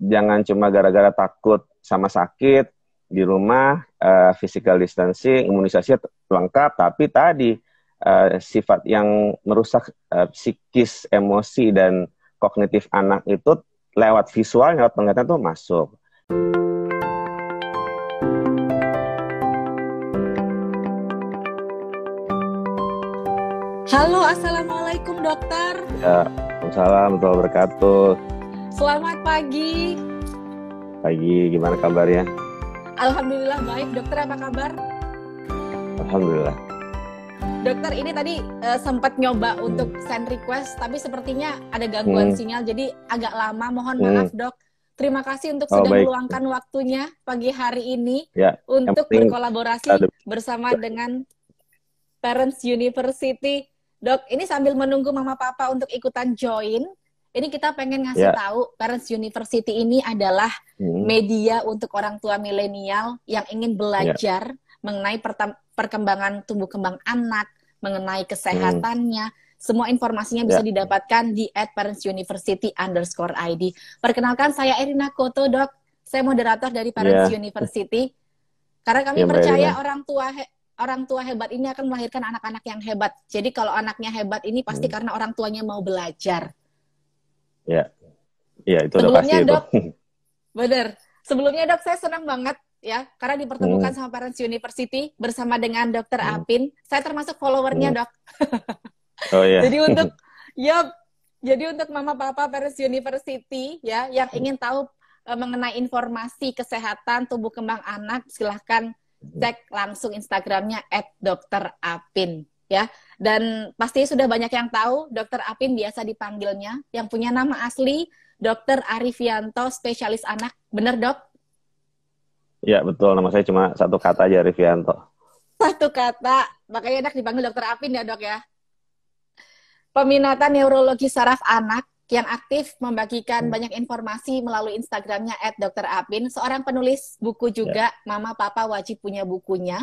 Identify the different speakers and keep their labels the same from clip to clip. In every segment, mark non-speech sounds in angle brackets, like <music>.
Speaker 1: jangan cuma gara-gara takut sama sakit di rumah uh, physical distancing imunisasi lengkap tapi tadi uh, sifat yang merusak uh, psikis emosi dan kognitif anak itu lewat visual lewat penglihatan tuh masuk.
Speaker 2: Halo, assalamualaikum dokter.
Speaker 1: Ya, Assalamualaikum warahmatullahi wabarakatuh.
Speaker 2: Selamat pagi.
Speaker 1: Pagi, gimana kabarnya?
Speaker 2: Alhamdulillah baik. Dokter apa kabar?
Speaker 1: Alhamdulillah.
Speaker 2: Dokter ini tadi uh, sempat nyoba hmm. untuk send request, tapi sepertinya ada gangguan hmm. sinyal, jadi agak lama. Mohon hmm. maaf dok. Terima kasih untuk oh, sudah baik. meluangkan waktunya pagi hari ini ya, untuk berkolaborasi bersama dengan Parents University Dok, ini sambil menunggu mama papa untuk ikutan join, ini kita pengen ngasih yeah. tahu Parents University ini adalah hmm. media untuk orang tua milenial yang ingin belajar yeah. mengenai perkembangan tumbuh kembang anak, mengenai kesehatannya. Hmm. Semua informasinya bisa yeah. didapatkan di at Parents University underscore ID. Perkenalkan saya Erina Koto, dok. Saya moderator dari Parents yeah. University. Karena kami yeah, percaya orang tua orang tua hebat ini akan melahirkan anak-anak yang hebat. Jadi kalau anaknya hebat ini pasti hmm. karena orang tuanya mau belajar.
Speaker 1: Ya, ya itu
Speaker 2: Sebelumnya,
Speaker 1: udah pasti
Speaker 2: dok, itu. <laughs> Bener. Sebelumnya dok, saya senang banget ya karena dipertemukan hmm. sama Parents University bersama dengan Dokter hmm. Apin. Saya termasuk followernya hmm. dok. <laughs>
Speaker 1: oh iya.
Speaker 2: Jadi untuk, <laughs> ya, jadi untuk mama papa Parents University ya yang ingin tahu uh, mengenai informasi kesehatan tumbuh kembang anak, silahkan cek langsung Instagramnya @dokterapin ya. Dan pasti sudah banyak yang tahu Dokter Apin biasa dipanggilnya yang punya nama asli Dokter Arifianto spesialis anak. Bener dok?
Speaker 1: Ya betul, nama saya cuma satu kata aja Arifianto.
Speaker 2: Satu kata, makanya enak dipanggil Dokter Apin ya dok ya. Peminatan neurologi saraf anak yang aktif membagikan hmm. banyak informasi melalui Instagramnya @dokterapin. Seorang penulis buku juga, yeah. Mama Papa wajib punya bukunya.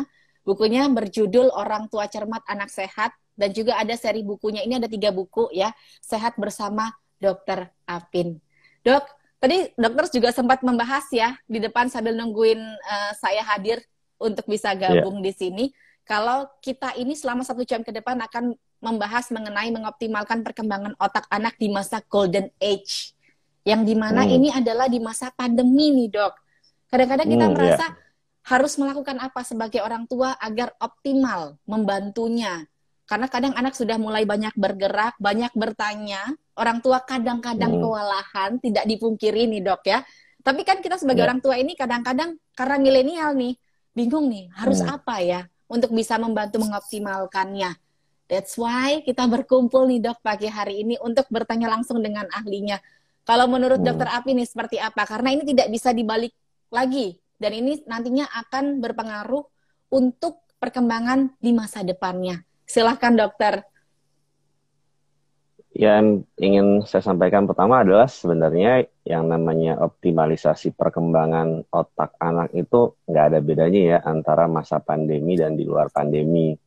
Speaker 2: Bukunya berjudul Orang Tua Cermat Anak Sehat dan juga ada seri bukunya. Ini ada tiga buku ya, Sehat bersama Dokter Apin. Dok, tadi dokter juga sempat membahas ya di depan sambil nungguin uh, saya hadir untuk bisa gabung yeah. di sini. Kalau kita ini selama satu jam ke depan akan membahas mengenai mengoptimalkan perkembangan otak anak di masa golden age. Yang di mana hmm. ini adalah di masa pandemi nih dok. Kadang-kadang kita hmm, merasa yeah. Harus melakukan apa sebagai orang tua agar optimal membantunya. Karena kadang anak sudah mulai banyak bergerak, banyak bertanya. Orang tua kadang-kadang hmm. kewalahan, tidak dipungkiri nih dok ya. Tapi kan kita sebagai yeah. orang tua ini kadang-kadang karena milenial nih, bingung nih harus hmm. apa ya untuk bisa membantu mengoptimalkannya. That's why kita berkumpul nih dok pagi hari ini untuk bertanya langsung dengan ahlinya. Kalau menurut hmm. dokter Api nih seperti apa? Karena ini tidak bisa dibalik lagi dan ini nantinya akan berpengaruh untuk perkembangan di masa depannya. Silahkan dokter.
Speaker 1: Yang ingin saya sampaikan pertama adalah sebenarnya yang namanya optimalisasi perkembangan otak anak itu nggak ada bedanya ya antara masa pandemi dan di luar pandemi.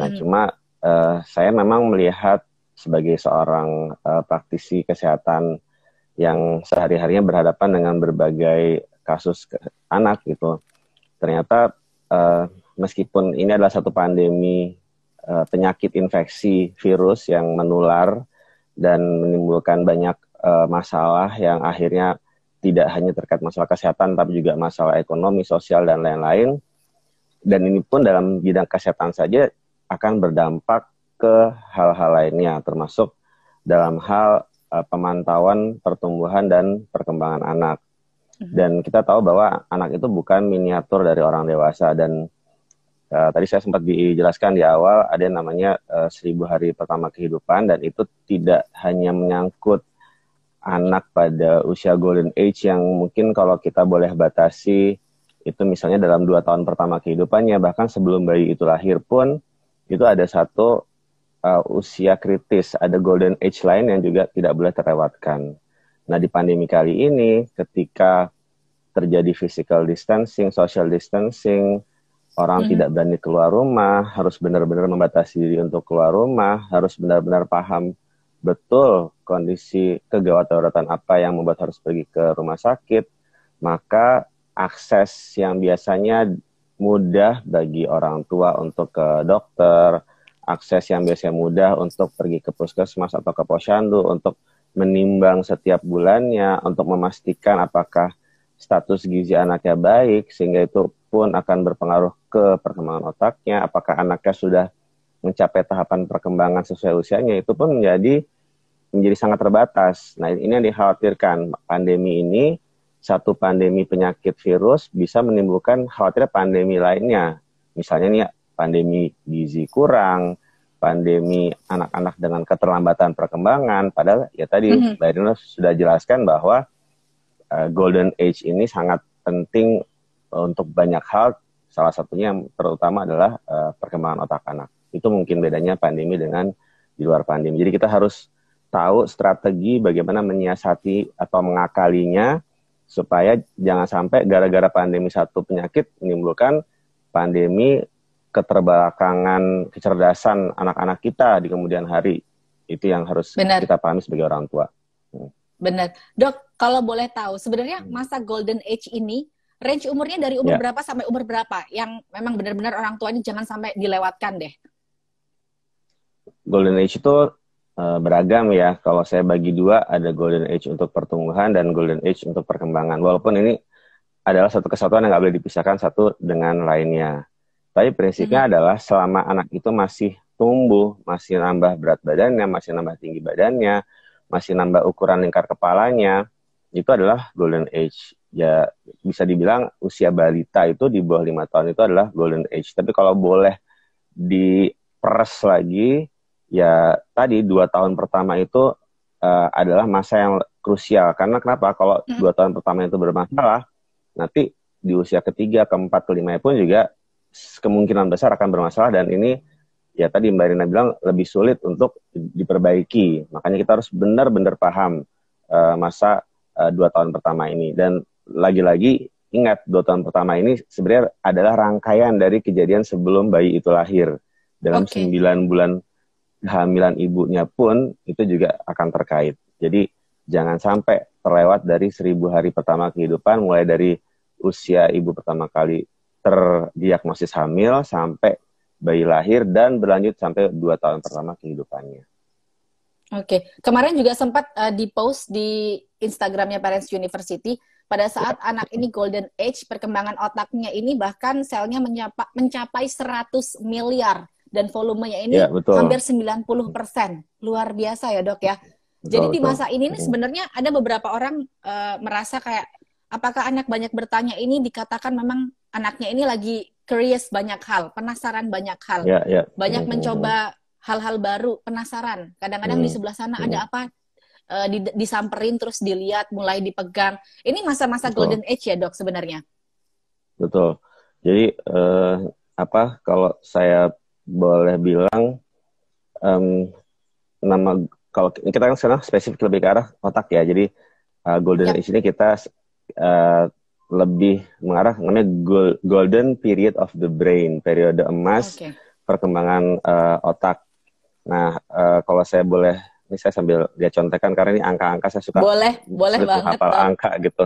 Speaker 1: Nah, hmm. cuma uh, saya memang melihat sebagai seorang uh, praktisi kesehatan yang sehari-harinya berhadapan dengan berbagai kasus anak gitu. Ternyata uh, meskipun ini adalah satu pandemi uh, penyakit infeksi virus yang menular dan menimbulkan banyak uh, masalah yang akhirnya tidak hanya terkait masalah kesehatan tapi juga masalah ekonomi, sosial dan lain-lain. Dan ini pun dalam bidang kesehatan saja akan berdampak ke hal-hal lainnya, termasuk dalam hal uh, pemantauan pertumbuhan dan perkembangan anak. Mhm. Dan kita tahu bahwa anak itu bukan miniatur dari orang dewasa dan uh, tadi saya sempat dijelaskan di awal ada yang namanya uh, seribu hari pertama kehidupan dan itu tidak hanya menyangkut anak pada usia golden age yang mungkin kalau kita boleh batasi itu misalnya dalam dua tahun pertama kehidupannya bahkan sebelum bayi itu lahir pun itu ada satu uh, usia kritis, ada golden age lain yang juga tidak boleh terlewatkan. Nah, di pandemi kali ini ketika terjadi physical distancing, social distancing, orang mm-hmm. tidak berani keluar rumah, harus benar-benar membatasi diri untuk keluar rumah, harus benar-benar paham betul kondisi kegawat daruratan apa yang membuat harus pergi ke rumah sakit, maka akses yang biasanya mudah bagi orang tua untuk ke dokter, akses yang biasanya mudah untuk pergi ke puskesmas atau ke posyandu untuk menimbang setiap bulannya untuk memastikan apakah status gizi anaknya baik sehingga itu pun akan berpengaruh ke perkembangan otaknya apakah anaknya sudah mencapai tahapan perkembangan sesuai usianya itu pun menjadi menjadi sangat terbatas. Nah, ini yang dikhawatirkan pandemi ini satu pandemi penyakit virus bisa menimbulkan khawatir pandemi lainnya. Misalnya nih pandemi gizi kurang, pandemi anak-anak dengan keterlambatan perkembangan. Padahal ya tadi mm -hmm. Mbak Irina sudah jelaskan bahwa uh, golden age ini sangat penting untuk banyak hal. Salah satunya yang terutama adalah uh, perkembangan otak anak. Itu mungkin bedanya pandemi dengan di luar pandemi. Jadi kita harus tahu strategi bagaimana menyiasati atau mengakalinya supaya jangan sampai gara-gara pandemi satu penyakit menimbulkan pandemi keterbelakangan kecerdasan anak-anak kita di kemudian hari itu yang harus Benar. kita pahami sebagai orang tua.
Speaker 2: Hmm. Benar, dok. Kalau boleh tahu, sebenarnya hmm. masa golden age ini range umurnya dari umur ya. berapa sampai umur berapa? Yang memang benar-benar orang tua ini jangan sampai dilewatkan deh.
Speaker 1: Golden age itu Eh, beragam ya. Kalau saya bagi dua, ada golden age untuk pertumbuhan dan golden age untuk perkembangan. Walaupun ini adalah satu kesatuan yang nggak boleh dipisahkan satu dengan lainnya. Tapi prinsipnya hmm. adalah selama anak itu masih tumbuh, masih nambah berat badannya, masih nambah tinggi badannya, masih nambah ukuran lingkar kepalanya, itu adalah golden age. Ya bisa dibilang usia balita itu di bawah lima tahun itu adalah golden age. Tapi kalau boleh diperes lagi, ya tadi dua tahun pertama itu uh, adalah masa yang krusial karena kenapa kalau dua tahun pertama itu bermasalah nanti di usia ketiga keempat kelima pun juga kemungkinan besar akan bermasalah dan ini ya tadi Mbak Rina bilang lebih sulit untuk diperbaiki makanya kita harus benar-benar paham uh, masa uh, dua tahun pertama ini dan lagi-lagi ingat dua tahun pertama ini sebenarnya adalah rangkaian dari kejadian sebelum bayi itu lahir dalam sembilan okay. bulan kehamilan ibunya pun itu juga akan terkait. Jadi jangan sampai terlewat dari seribu hari pertama kehidupan, mulai dari usia ibu pertama kali terdiagnosis hamil sampai bayi lahir dan berlanjut sampai dua tahun pertama kehidupannya.
Speaker 2: Oke, kemarin juga sempat uh, di post di Instagramnya Parents University pada saat ya. anak ini golden age perkembangan otaknya ini bahkan selnya menyapa, mencapai 100 miliar dan volumenya ini ya, betul. hampir 90 persen. Luar biasa ya dok ya. Betul, Jadi di masa ini nih sebenarnya ada beberapa orang uh, merasa kayak apakah anak banyak bertanya ini dikatakan memang anaknya ini lagi curious banyak hal, penasaran banyak hal, ya, ya. banyak hmm. mencoba hal-hal baru, penasaran. Kadang-kadang hmm. di sebelah sana hmm. ada apa uh, di, disamperin terus dilihat, mulai dipegang. Ini masa-masa golden age ya dok sebenarnya.
Speaker 1: Betul. Jadi uh, apa kalau saya boleh bilang um, nama kalau kita kan sekarang spesifik lebih ke arah otak ya. Jadi uh, golden age ini kita uh, lebih mengarah namanya golden period of the brain, periode emas okay. perkembangan uh, otak. Nah, uh, kalau saya boleh ini saya sambil dia contekan karena ini angka-angka saya suka
Speaker 2: boleh boleh banget
Speaker 1: hafal angka gitu.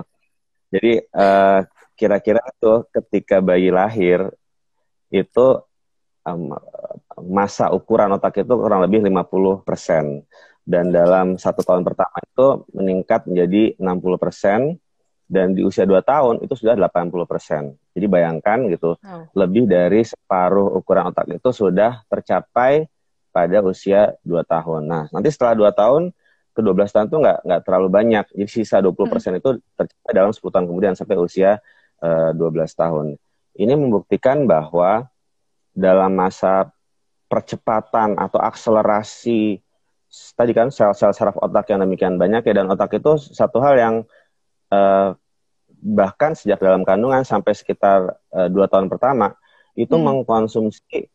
Speaker 1: Jadi uh, kira-kira tuh ketika bayi lahir itu um, masa ukuran otak itu kurang lebih 50 persen dan dalam satu tahun pertama itu meningkat menjadi 60 persen dan di usia 2 tahun itu sudah 80 persen. Jadi bayangkan gitu, oh. lebih dari separuh ukuran otak itu sudah tercapai pada usia 2 tahun. Nah, nanti setelah 2 tahun ke 12 tahun itu nggak nggak terlalu banyak. Jadi sisa 20 persen hmm. itu tercapai dalam 10 tahun kemudian sampai usia uh, eh, 12 tahun. Ini membuktikan bahwa dalam masa percepatan atau akselerasi tadi kan sel-sel saraf otak yang demikian banyak ya dan otak itu satu hal yang uh, bahkan sejak dalam kandungan sampai sekitar uh, dua tahun pertama itu hmm. mengkonsumsi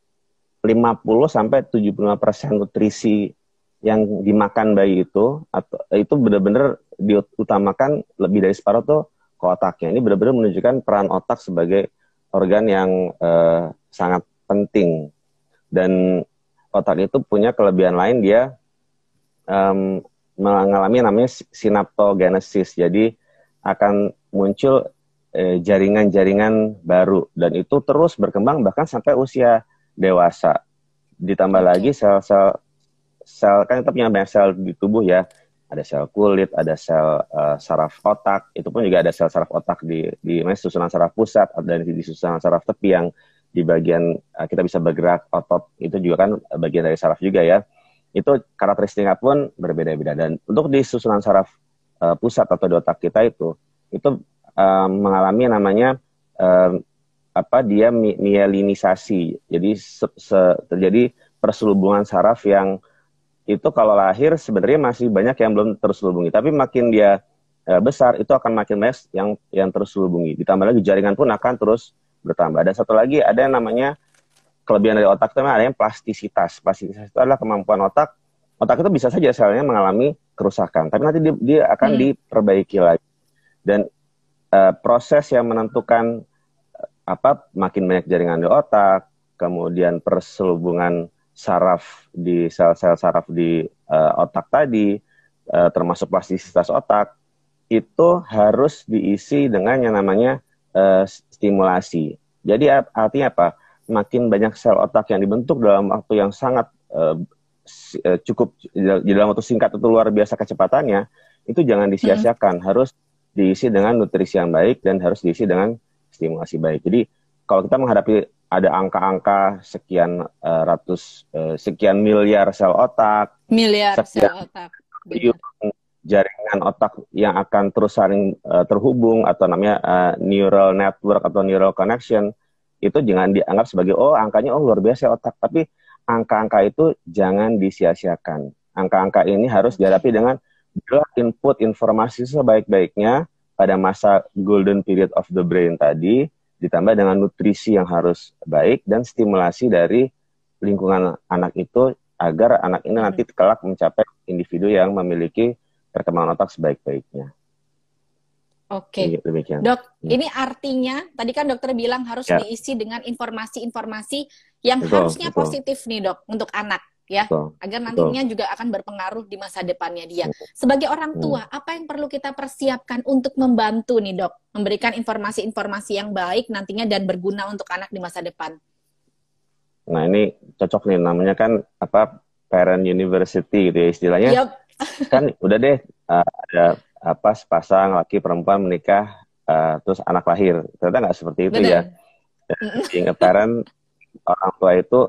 Speaker 1: 50 sampai 75 persen nutrisi yang dimakan bayi itu atau itu benar-benar diutamakan lebih dari separuh tuh ke otaknya. Ini benar-benar menunjukkan peran otak sebagai organ yang uh, sangat penting dan otak itu punya kelebihan lain dia um, mengalami namanya sinaptogenesis. Jadi akan muncul eh, jaringan-jaringan baru dan itu terus berkembang bahkan sampai usia dewasa. Ditambah lagi sel-sel sel kan kita punya banyak sel di tubuh ya. Ada sel kulit, ada sel uh, saraf otak, itu pun juga ada sel saraf otak di di susunan saraf pusat dan di susunan saraf tepi yang di bagian uh, kita bisa bergerak otot itu juga kan bagian dari saraf juga ya. Itu karakteristiknya pun berbeda-beda dan untuk di susunan saraf uh, pusat atau di otak kita itu itu uh, mengalami namanya uh, apa dia mielinisasi. Jadi se, se, terjadi perselubungan saraf yang itu kalau lahir sebenarnya masih banyak yang belum terselubungi, tapi makin dia e, besar itu akan makin banyak yang yang terselubungi. Ditambah lagi jaringan pun akan terus bertambah. Ada satu lagi ada yang namanya kelebihan dari otak itu yang plastisitas. Plastisitas itu adalah kemampuan otak. Otak itu bisa saja selnya mengalami kerusakan, tapi nanti dia, dia akan hmm. diperbaiki lagi. Dan e, proses yang menentukan apa makin banyak jaringan di otak, kemudian perselubungan saraf di sel-sel saraf di uh, otak tadi, uh, termasuk plastisitas otak, itu harus diisi dengan yang namanya uh, stimulasi. Jadi artinya apa? Makin banyak sel otak yang dibentuk dalam waktu yang sangat uh, cukup di dalam waktu singkat itu luar biasa kecepatannya, itu jangan disia-siakan. Hmm. Harus diisi dengan nutrisi yang baik dan harus diisi dengan stimulasi baik. Jadi kalau kita menghadapi ada angka-angka sekian uh, ratus uh, sekian miliar sel otak,
Speaker 2: miliar sel otak,
Speaker 1: jaringan otak yang akan terus saling uh, terhubung atau namanya uh, neural network atau neural connection itu jangan dianggap sebagai oh angkanya oh luar biasa otak, tapi angka-angka itu jangan disia-siakan. Angka-angka ini harus dihadapi dengan input informasi sebaik-baiknya pada masa golden period of the brain tadi, ditambah dengan nutrisi yang harus baik dan stimulasi dari lingkungan anak itu agar anak ini nanti hmm. kelak mencapai individu yang memiliki perkembangan otak sebaik-baiknya.
Speaker 2: Oke, okay. dok. Hmm. Ini artinya tadi kan dokter bilang harus ya. diisi dengan informasi-informasi yang betul, harusnya betul. positif nih dok untuk anak ya betul, agar nantinya betul. juga akan berpengaruh di masa depannya dia. Sebagai orang hmm. tua, hmm. apa yang perlu kita persiapkan untuk membantu nih dok, memberikan informasi-informasi yang baik nantinya dan berguna untuk anak di masa depan?
Speaker 1: Nah ini cocok nih namanya kan apa parent university gitu ya istilahnya. Yep. kan udah deh uh, ada apa sepasang laki perempuan menikah uh, terus anak lahir ternyata nggak seperti itu Bener. ya. Being <laughs> a parent orang tua itu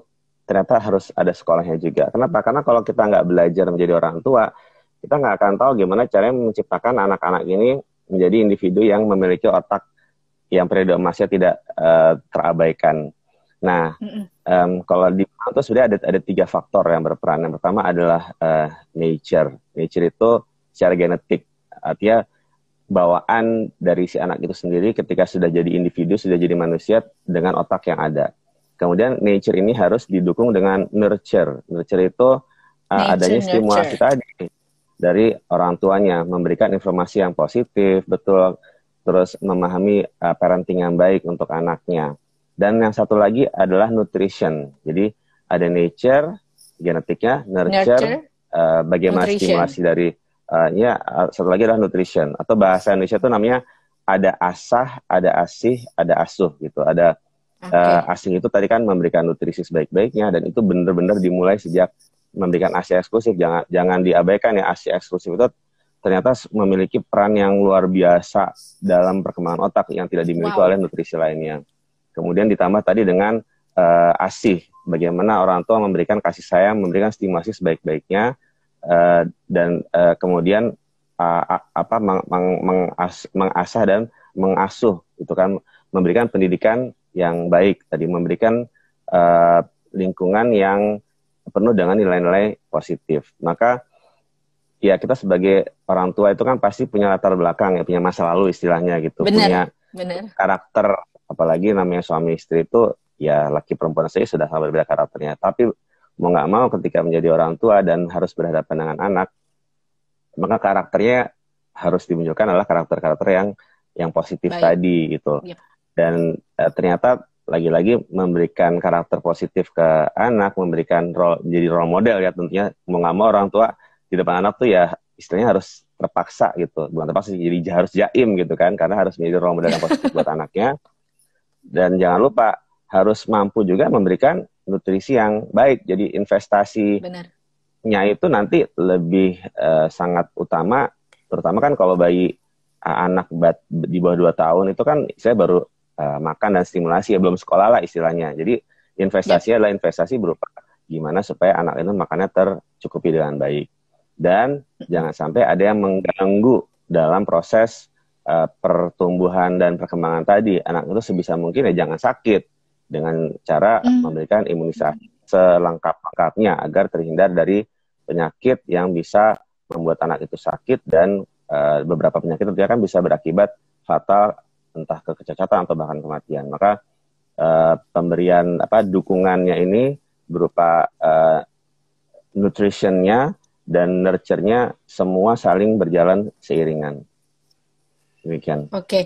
Speaker 1: ternyata harus ada sekolahnya juga. Kenapa? Karena kalau kita nggak belajar menjadi orang tua, kita nggak akan tahu gimana caranya menciptakan anak-anak ini menjadi individu yang memiliki otak yang periode emasnya tidak uh, terabaikan. Nah, um, kalau di itu sudah ada ada tiga faktor yang berperan. Yang pertama adalah uh, nature. Nature itu secara genetik, artinya bawaan dari si anak itu sendiri ketika sudah jadi individu, sudah jadi manusia dengan otak yang ada. Kemudian nature ini harus didukung dengan nurture. Nurture itu uh, adanya stimulasi tadi dari orang tuanya, memberikan informasi yang positif, betul, terus memahami uh, parenting yang baik untuk anaknya. Dan yang satu lagi adalah nutrition. Jadi ada nature, genetiknya, nurture, nurture uh, bagaimana nutrition. stimulasi dari uh, ya satu lagi adalah nutrition atau bahasa Indonesia itu namanya ada asah, ada asih, ada asuh gitu. Ada Okay. Uh, eh, asing itu tadi kan memberikan nutrisi sebaik-baiknya dan itu benar-benar dimulai sejak memberikan ASI eksklusif. Jangan jangan diabaikan ya ASI eksklusif itu ternyata memiliki peran yang luar biasa dalam perkembangan otak yang tidak dimiliki wow. oleh nutrisi lainnya. Kemudian ditambah tadi dengan uh, ASI, bagaimana orang tua memberikan kasih sayang, memberikan stimulasi sebaik-baiknya uh, dan uh, kemudian uh, apa meng, meng, mengas, mengasah dan mengasuh itu kan memberikan pendidikan yang baik tadi memberikan uh, lingkungan yang penuh dengan nilai-nilai positif. Maka ya kita sebagai orang tua itu kan pasti punya latar belakang ya, punya masa lalu istilahnya gitu,
Speaker 2: bener,
Speaker 1: punya
Speaker 2: bener.
Speaker 1: karakter apalagi namanya suami istri itu ya laki perempuan saya sudah sama berbeda karakternya. Tapi mau nggak mau ketika menjadi orang tua dan harus berhadapan dengan anak, maka karakternya harus dimunculkan adalah karakter-karakter yang yang positif Baik. tadi gitu. Yep dan uh, ternyata lagi-lagi memberikan karakter positif ke anak, memberikan role, jadi role model ya tentunya mau nggak mau orang tua di depan anak tuh ya istilahnya harus terpaksa gitu bukan terpaksa jadi harus jaim gitu kan karena harus menjadi role model yang positif buat anaknya dan jangan lupa harus mampu juga memberikan nutrisi yang baik jadi investasinya itu nanti lebih uh, sangat utama terutama kan kalau bayi uh, anak bat, di bawah dua tahun itu kan saya baru uh, makan dan stimulasi ya belum sekolah lah istilahnya. Jadi investasinya ya. adalah investasi berupa gimana supaya anak itu makannya tercukupi dengan baik. Dan jangan sampai ada yang mengganggu dalam proses uh, pertumbuhan dan perkembangan tadi. Anak itu sebisa mungkin ya jangan sakit dengan cara mm. memberikan imunisasi selengkap-lengkapnya agar terhindar dari penyakit yang bisa membuat anak itu sakit dan uh, beberapa penyakit itu kan bisa berakibat fatal entah ke kecacatan atau bahkan kematian. Maka uh, pemberian apa dukungannya ini berupa uh, nutritionnya dan nurture-nya semua saling berjalan seiringan. Demikian.
Speaker 2: Oke. Okay.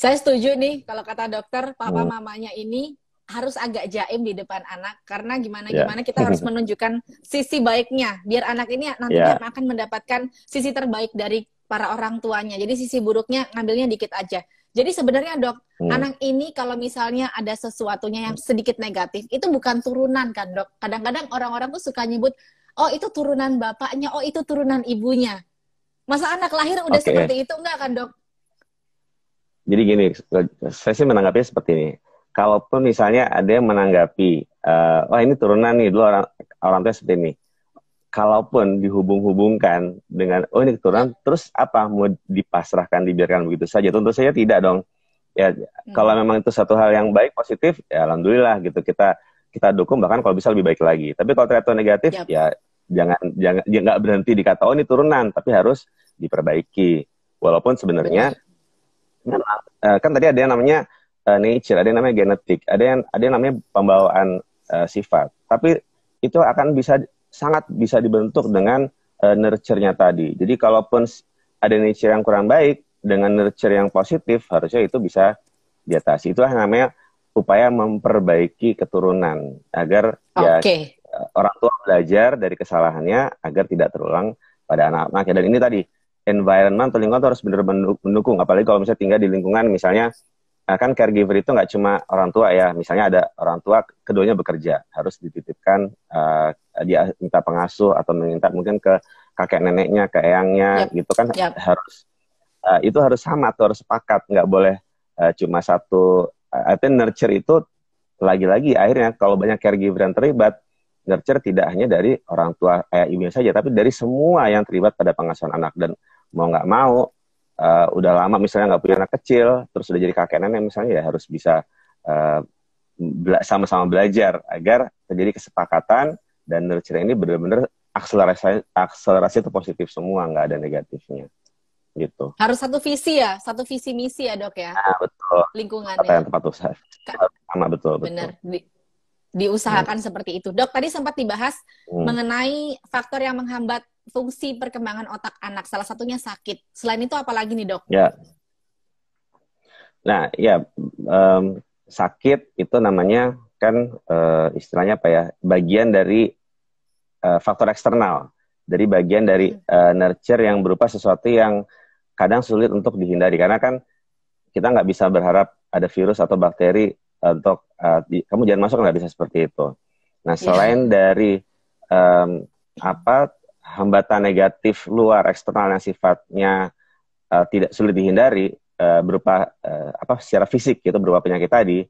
Speaker 2: Saya setuju nih kalau kata dokter, papa hmm. mamanya ini harus agak jaim di depan anak karena gimana yeah. gimana kita harus <laughs> menunjukkan sisi baiknya biar anak ini nantinya yeah. akan mendapatkan sisi terbaik dari para orang tuanya. Jadi sisi buruknya ngambilnya dikit aja. Jadi sebenarnya dok, hmm. anak ini kalau misalnya ada sesuatunya yang sedikit negatif, itu bukan turunan kan dok. Kadang-kadang orang-orang tuh suka nyebut, oh itu turunan bapaknya, oh itu turunan ibunya. Masa anak lahir udah okay. seperti itu enggak kan dok?
Speaker 1: Jadi gini, saya sih menanggapinya seperti ini. Kalaupun misalnya ada yang menanggapi, uh, wah ini turunan nih dulu orang orang tua seperti ini. Kalaupun dihubung-hubungkan dengan oh ini turunan, terus apa mau dipasrahkan dibiarkan begitu saja? Tentu saja tidak dong. Ya hmm. kalau memang itu satu hal yang baik positif, ya alhamdulillah gitu kita kita dukung bahkan kalau bisa lebih baik lagi. Tapi kalau ternyata negatif yep. ya jangan jangan ya nggak berhenti dikata oh ini turunan, tapi harus diperbaiki. Walaupun sebenarnya uh, kan tadi ada yang namanya uh, nature, ada yang namanya genetik, ada yang ada yang namanya pembawaan uh, sifat. Tapi itu akan bisa sangat bisa dibentuk dengan uh, nurture-nya tadi. Jadi kalaupun ada nature yang kurang baik dengan nurture yang positif, harusnya itu bisa diatasi. Itulah yang namanya upaya memperbaiki keturunan agar okay. ya orang tua belajar dari kesalahannya agar tidak terulang pada anak-anaknya. Dan ini tadi environment atau lingkungan harus benar mendukung. Apalagi kalau misalnya tinggal di lingkungan misalnya eh, kan caregiver itu nggak cuma orang tua ya. Misalnya ada orang tua keduanya bekerja harus dititipkan uh, dia minta pengasuh atau meminta mungkin ke kakek neneknya, ke eyangnya yep. gitu kan yep. harus uh, itu harus sama atau harus sepakat nggak boleh uh, cuma satu artinya nurture itu lagi-lagi akhirnya kalau banyak caregiver yang terlibat nurture tidak hanya dari orang tua ayah ibunya saja tapi dari semua yang terlibat pada pengasuhan anak dan mau nggak mau uh, udah lama misalnya nggak punya anak kecil terus sudah jadi kakek nenek misalnya ya harus bisa uh, sama-sama belajar agar terjadi kesepakatan dan nurture ini benar-benar akselerasi akselerasi itu positif semua nggak ada negatifnya gitu.
Speaker 2: Harus satu visi ya, satu visi misi ya dok ya.
Speaker 1: Nah, betul.
Speaker 2: Lingkungan
Speaker 1: Kata yang tepat usaha. Sama betul.
Speaker 2: Benar. Di, diusahakan hmm. seperti itu. Dok tadi sempat dibahas hmm. mengenai faktor yang menghambat fungsi perkembangan otak anak. Salah satunya sakit. Selain itu apalagi nih dok?
Speaker 1: Ya. Nah ya um, sakit itu namanya kan uh, istilahnya apa ya bagian dari uh, faktor eksternal dari bagian dari uh, nurture yang berupa sesuatu yang kadang sulit untuk dihindari karena kan kita nggak bisa berharap ada virus atau bakteri untuk uh, di, kamu jangan masuk nggak bisa seperti itu. Nah iya. selain yeah. dari um, apa hambatan negatif luar eksternal yang sifatnya uh, tidak sulit dihindari uh, berupa uh, apa secara fisik gitu berupa penyakit tadi,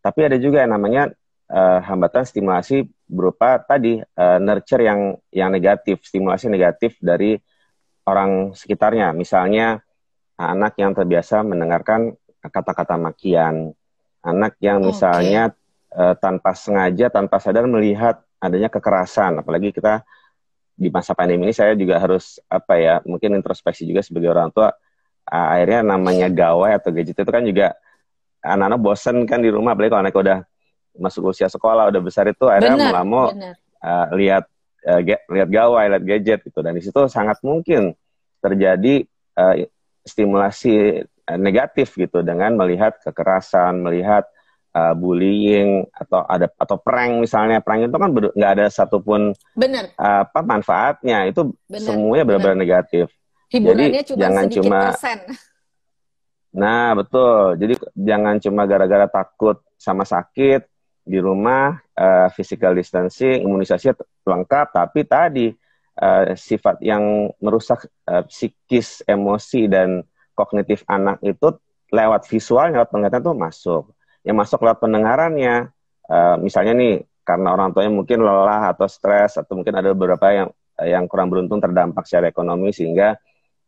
Speaker 1: tapi ada juga yang namanya uh, hambatan stimulasi berupa tadi uh, nurture yang yang negatif, stimulasi negatif dari orang sekitarnya. Misalnya anak yang terbiasa mendengarkan kata-kata makian, anak yang misalnya okay. uh, eh, tanpa sengaja, tanpa sadar melihat adanya kekerasan, apalagi kita di masa pandemi ini saya juga harus apa ya, mungkin introspeksi juga sebagai orang tua. Uh, akhirnya namanya gawai atau gadget itu kan juga anak-anak bosen kan di rumah, apalagi kalau anak udah masuk usia sekolah, udah besar itu akhirnya bener, mau uh, lihat uh, lihat gawai, lihat gadget gitu. Dan di situ sangat mungkin terjadi uh, stimulasi negatif gitu dengan melihat kekerasan, melihat uh, bullying atau ada atau prank misalnya. Prank itu kan nggak ada satupun
Speaker 2: bener
Speaker 1: apa manfaatnya. Itu bener, semuanya benar-benar negatif.
Speaker 2: Hiburannya Jadi, cuma jangan cuma persen.
Speaker 1: nah betul. Jadi jangan cuma gara-gara takut sama sakit di rumah uh, physical distancing imunisasi lengkap. Tapi tadi uh, sifat yang merusak uh, psikis emosi dan kognitif anak itu lewat visual lewat penglihatan tuh masuk. Yang masuk lewat pendengarannya. Uh, misalnya nih karena orang tuanya mungkin lelah atau stres atau mungkin ada beberapa yang yang kurang beruntung terdampak secara ekonomi sehingga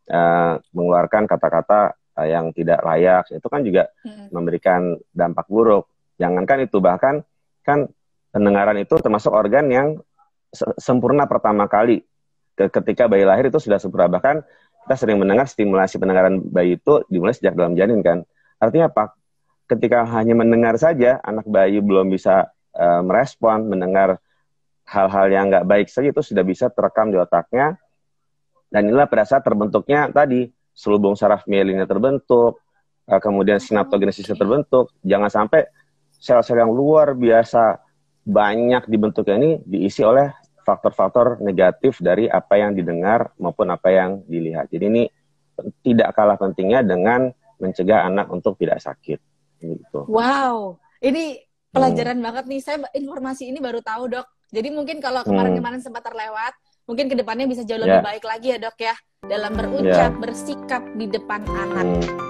Speaker 1: uh, mengeluarkan kata-kata uh, yang tidak layak. Itu kan juga hmm. memberikan dampak buruk. Jangankan itu bahkan kan pendengaran itu termasuk organ yang sempurna pertama kali ketika bayi lahir itu sudah sempurna. Bahkan kita sering mendengar stimulasi pendengaran bayi itu dimulai sejak dalam janin kan? Artinya apa? Ketika hanya mendengar saja anak bayi belum bisa uh, merespon mendengar hal-hal yang nggak baik saja itu sudah bisa terekam di otaknya. Dan inilah pada saat terbentuknya tadi selubung saraf mielinnya terbentuk uh, kemudian sinaptogenesisnya terbentuk. Jangan sampai sel-sel yang luar biasa banyak dibentuknya ini diisi oleh faktor-faktor negatif dari apa yang didengar maupun apa yang dilihat. Jadi ini tidak kalah pentingnya dengan mencegah anak untuk tidak sakit. Gitu.
Speaker 2: Wow, ini pelajaran hmm. banget nih. Saya informasi ini baru tahu dok. Jadi mungkin kalau kemarin-kemarin sempat terlewat, mungkin ke depannya bisa jauh lebih yeah. baik lagi ya dok ya dalam berucap, yeah. bersikap di depan anak. Hmm.